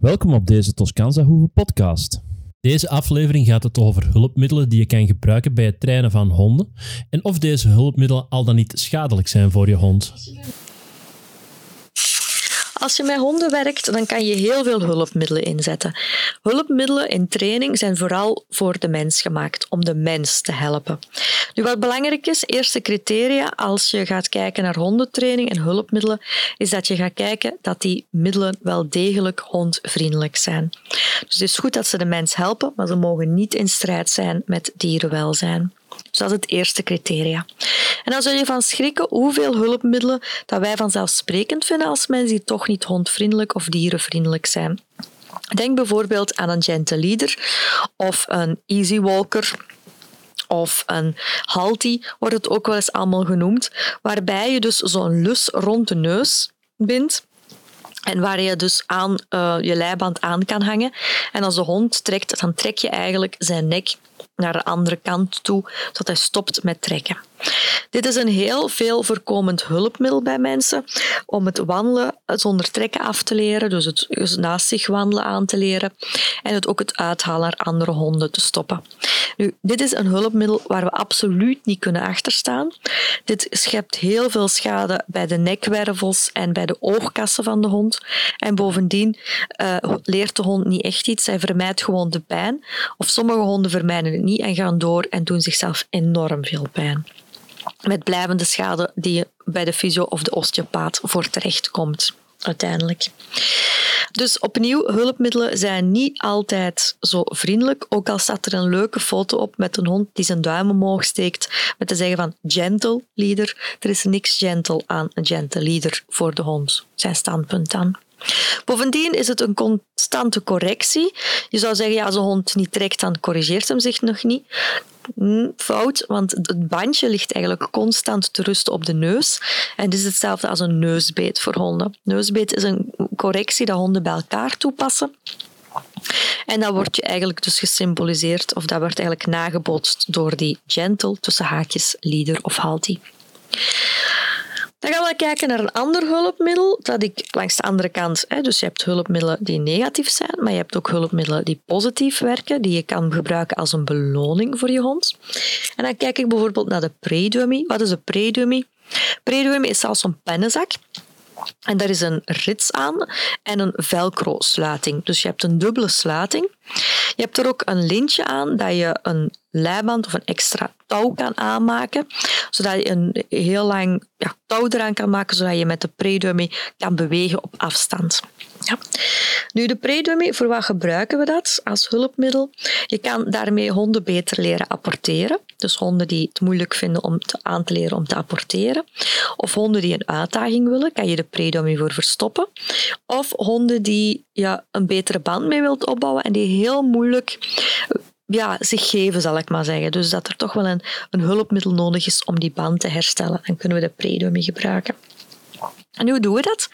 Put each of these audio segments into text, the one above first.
Welkom op deze Toscanza Hoeve podcast. Deze aflevering gaat het over hulpmiddelen die je kan gebruiken bij het trainen van honden en of deze hulpmiddelen al dan niet schadelijk zijn voor je hond. Als je met honden werkt, dan kan je heel veel hulpmiddelen inzetten. Hulpmiddelen in training zijn vooral voor de mens gemaakt, om de mens te helpen. Nu, wat belangrijk is, eerste criteria als je gaat kijken naar hondentraining en hulpmiddelen, is dat je gaat kijken dat die middelen wel degelijk hondvriendelijk zijn. Dus het is goed dat ze de mens helpen, maar ze mogen niet in strijd zijn met dierenwelzijn. Dus dat is het eerste criteria. En dan zul je van schrikken hoeveel hulpmiddelen dat wij vanzelfsprekend vinden als mensen die toch niet hondvriendelijk of dierenvriendelijk zijn. Denk bijvoorbeeld aan een gentle leader of een easy walker of een halti, wordt het ook wel eens allemaal genoemd, waarbij je dus zo'n lus rond de neus bindt en waar je dus aan uh, je leiband aan kan hangen. En als de hond trekt, dan trek je eigenlijk zijn nek naar de andere kant toe, zodat hij stopt met trekken. Dit is een heel veel voorkomend hulpmiddel bij mensen om het wandelen zonder trekken af te leren, dus het naast zich wandelen aan te leren en het ook het uithalen naar andere honden te stoppen. Nu, dit is een hulpmiddel waar we absoluut niet kunnen achterstaan. Dit schept heel veel schade bij de nekwervels en bij de oogkassen van de hond. En bovendien uh, leert de hond niet echt iets. Hij vermijdt gewoon de pijn. Of sommige honden vermijden het niet en gaan door en doen zichzelf enorm veel pijn met blijvende schade die je bij de fysio of de osteopaat voor terecht komt uiteindelijk. Dus opnieuw, hulpmiddelen zijn niet altijd zo vriendelijk. Ook al staat er een leuke foto op met een hond die zijn duim omhoog steekt met te zeggen van gentle leader. Er is niks gentle aan een gentle leader voor de hond. Zijn standpunt dan. Bovendien is het een constante correctie. Je zou zeggen, ja, als een hond niet trekt, dan corrigeert hem zich nog niet. Hm, fout, want het bandje ligt eigenlijk constant te rusten op de neus. En dit is hetzelfde als een neusbeet voor honden. Neusbeet is een correctie dat honden bij elkaar toepassen. En dat wordt je eigenlijk dus gesymboliseerd, of dat wordt eigenlijk nagebootst door die gentle, tussen haakjes, leader of halti. Dan gaan we kijken naar een ander hulpmiddel dat ik langs de andere kant. Hè, dus je hebt hulpmiddelen die negatief zijn, maar je hebt ook hulpmiddelen die positief werken, die je kan gebruiken als een beloning voor je hond. En dan kijk ik bijvoorbeeld naar de pre-dummy. Wat is een pre-dummy? Pre-dummy is zelfs een pennenzak. En daar is een rits aan en een velcro-sluiting. Dus je hebt een dubbele sluiting. Je hebt er ook een lintje aan dat je een leiband of een extra touw kan aanmaken, zodat je een heel lang ja, touw eraan kan maken, zodat je met de pre-dummy kan bewegen op afstand. Nu, de pre-dummy, voor wat gebruiken we dat als hulpmiddel? Je kan daarmee honden beter leren apporteren. Dus honden die het moeilijk vinden om te, aan te leren om te apporteren. Of honden die een uitdaging willen, kan je de pre-dummy voor verstoppen. Of honden die ja, een betere band mee wilt opbouwen en die heel moeilijk ja, zich geven, zal ik maar zeggen. Dus dat er toch wel een, een hulpmiddel nodig is om die band te herstellen. Dan kunnen we de pre-dummy gebruiken. En hoe doen we dat?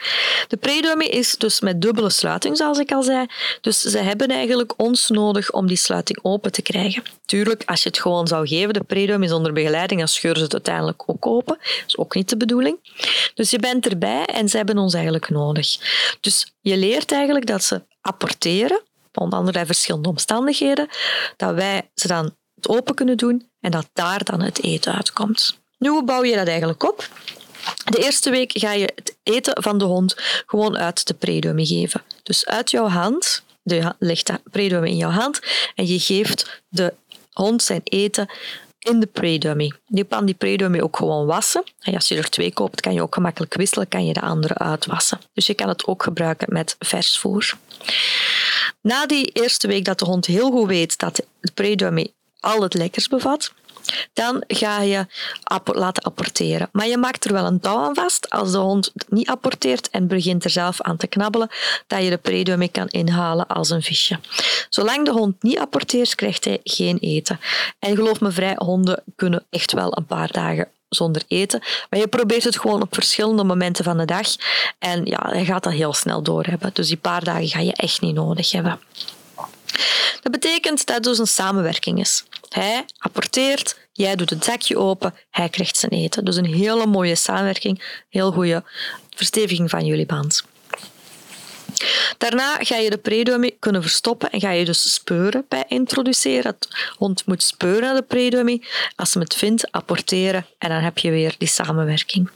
De pre-dummy is dus met dubbele sluiting, zoals ik al zei. Dus ze hebben eigenlijk ons nodig om die sluiting open te krijgen. Tuurlijk, als je het gewoon zou geven, de pre-dummy zonder begeleiding, dan scheuren ze het uiteindelijk ook open. Dat is ook niet de bedoeling. Dus je bent erbij en ze hebben ons eigenlijk nodig. Dus je leert eigenlijk dat ze apporteren, onder bij verschillende omstandigheden, dat wij ze dan het open kunnen doen en dat daar dan het eten uitkomt. Nu, hoe bouw je dat eigenlijk op? De eerste week ga je het eten van de hond gewoon uit de predummy geven. Dus uit jouw hand, je legt dat predummy in jouw hand en je geeft de hond zijn eten in de pre-dummy. Je kan die pre-dummy ook gewoon wassen. En als je er twee koopt, kan je ook gemakkelijk wisselen, kan je de andere uitwassen. Dus je kan het ook gebruiken met vers voer. Na die eerste week dat de hond heel goed weet dat de pre-dummy al het lekkers bevat, dan ga je laten apporteren. Maar je maakt er wel een touw aan vast als de hond niet apporteert en begint er zelf aan te knabbelen, dat je de predummy kan inhalen als een visje. Zolang de hond niet apporteert, krijgt hij geen eten. En geloof me vrij, honden kunnen echt wel een paar dagen zonder eten. Maar je probeert het gewoon op verschillende momenten van de dag. En ja, hij gaat dat heel snel doorhebben. Dus die paar dagen ga je echt niet nodig hebben. Dat betekent dat het dus een samenwerking is. Hij apporteert, jij doet het zakje open, hij krijgt zijn eten. Dus een hele mooie samenwerking, heel goede versteviging van jullie band. Daarna ga je de predummy kunnen verstoppen en ga je dus speuren bij introduceren. Het hond moet speuren naar de predummy. Als ze het vindt, apporteren en dan heb je weer die samenwerking.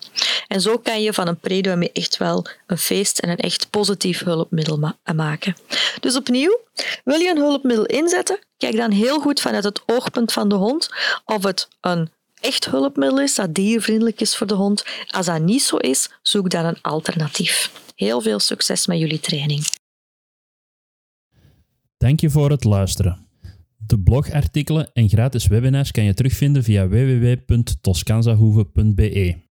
En zo kan je van een predummy echt wel een feest en een echt positief hulpmiddel ma maken. Dus opnieuw, wil je een hulpmiddel inzetten? Kijk dan heel goed vanuit het oogpunt van de hond of het een echt hulpmiddel is dat diervriendelijk is voor de hond. Als dat niet zo is, zoek dan een alternatief. Heel veel succes met jullie training. Dank je voor het luisteren. De blogartikelen en gratis webinars kan je terugvinden via www.toscanzahoeve.be.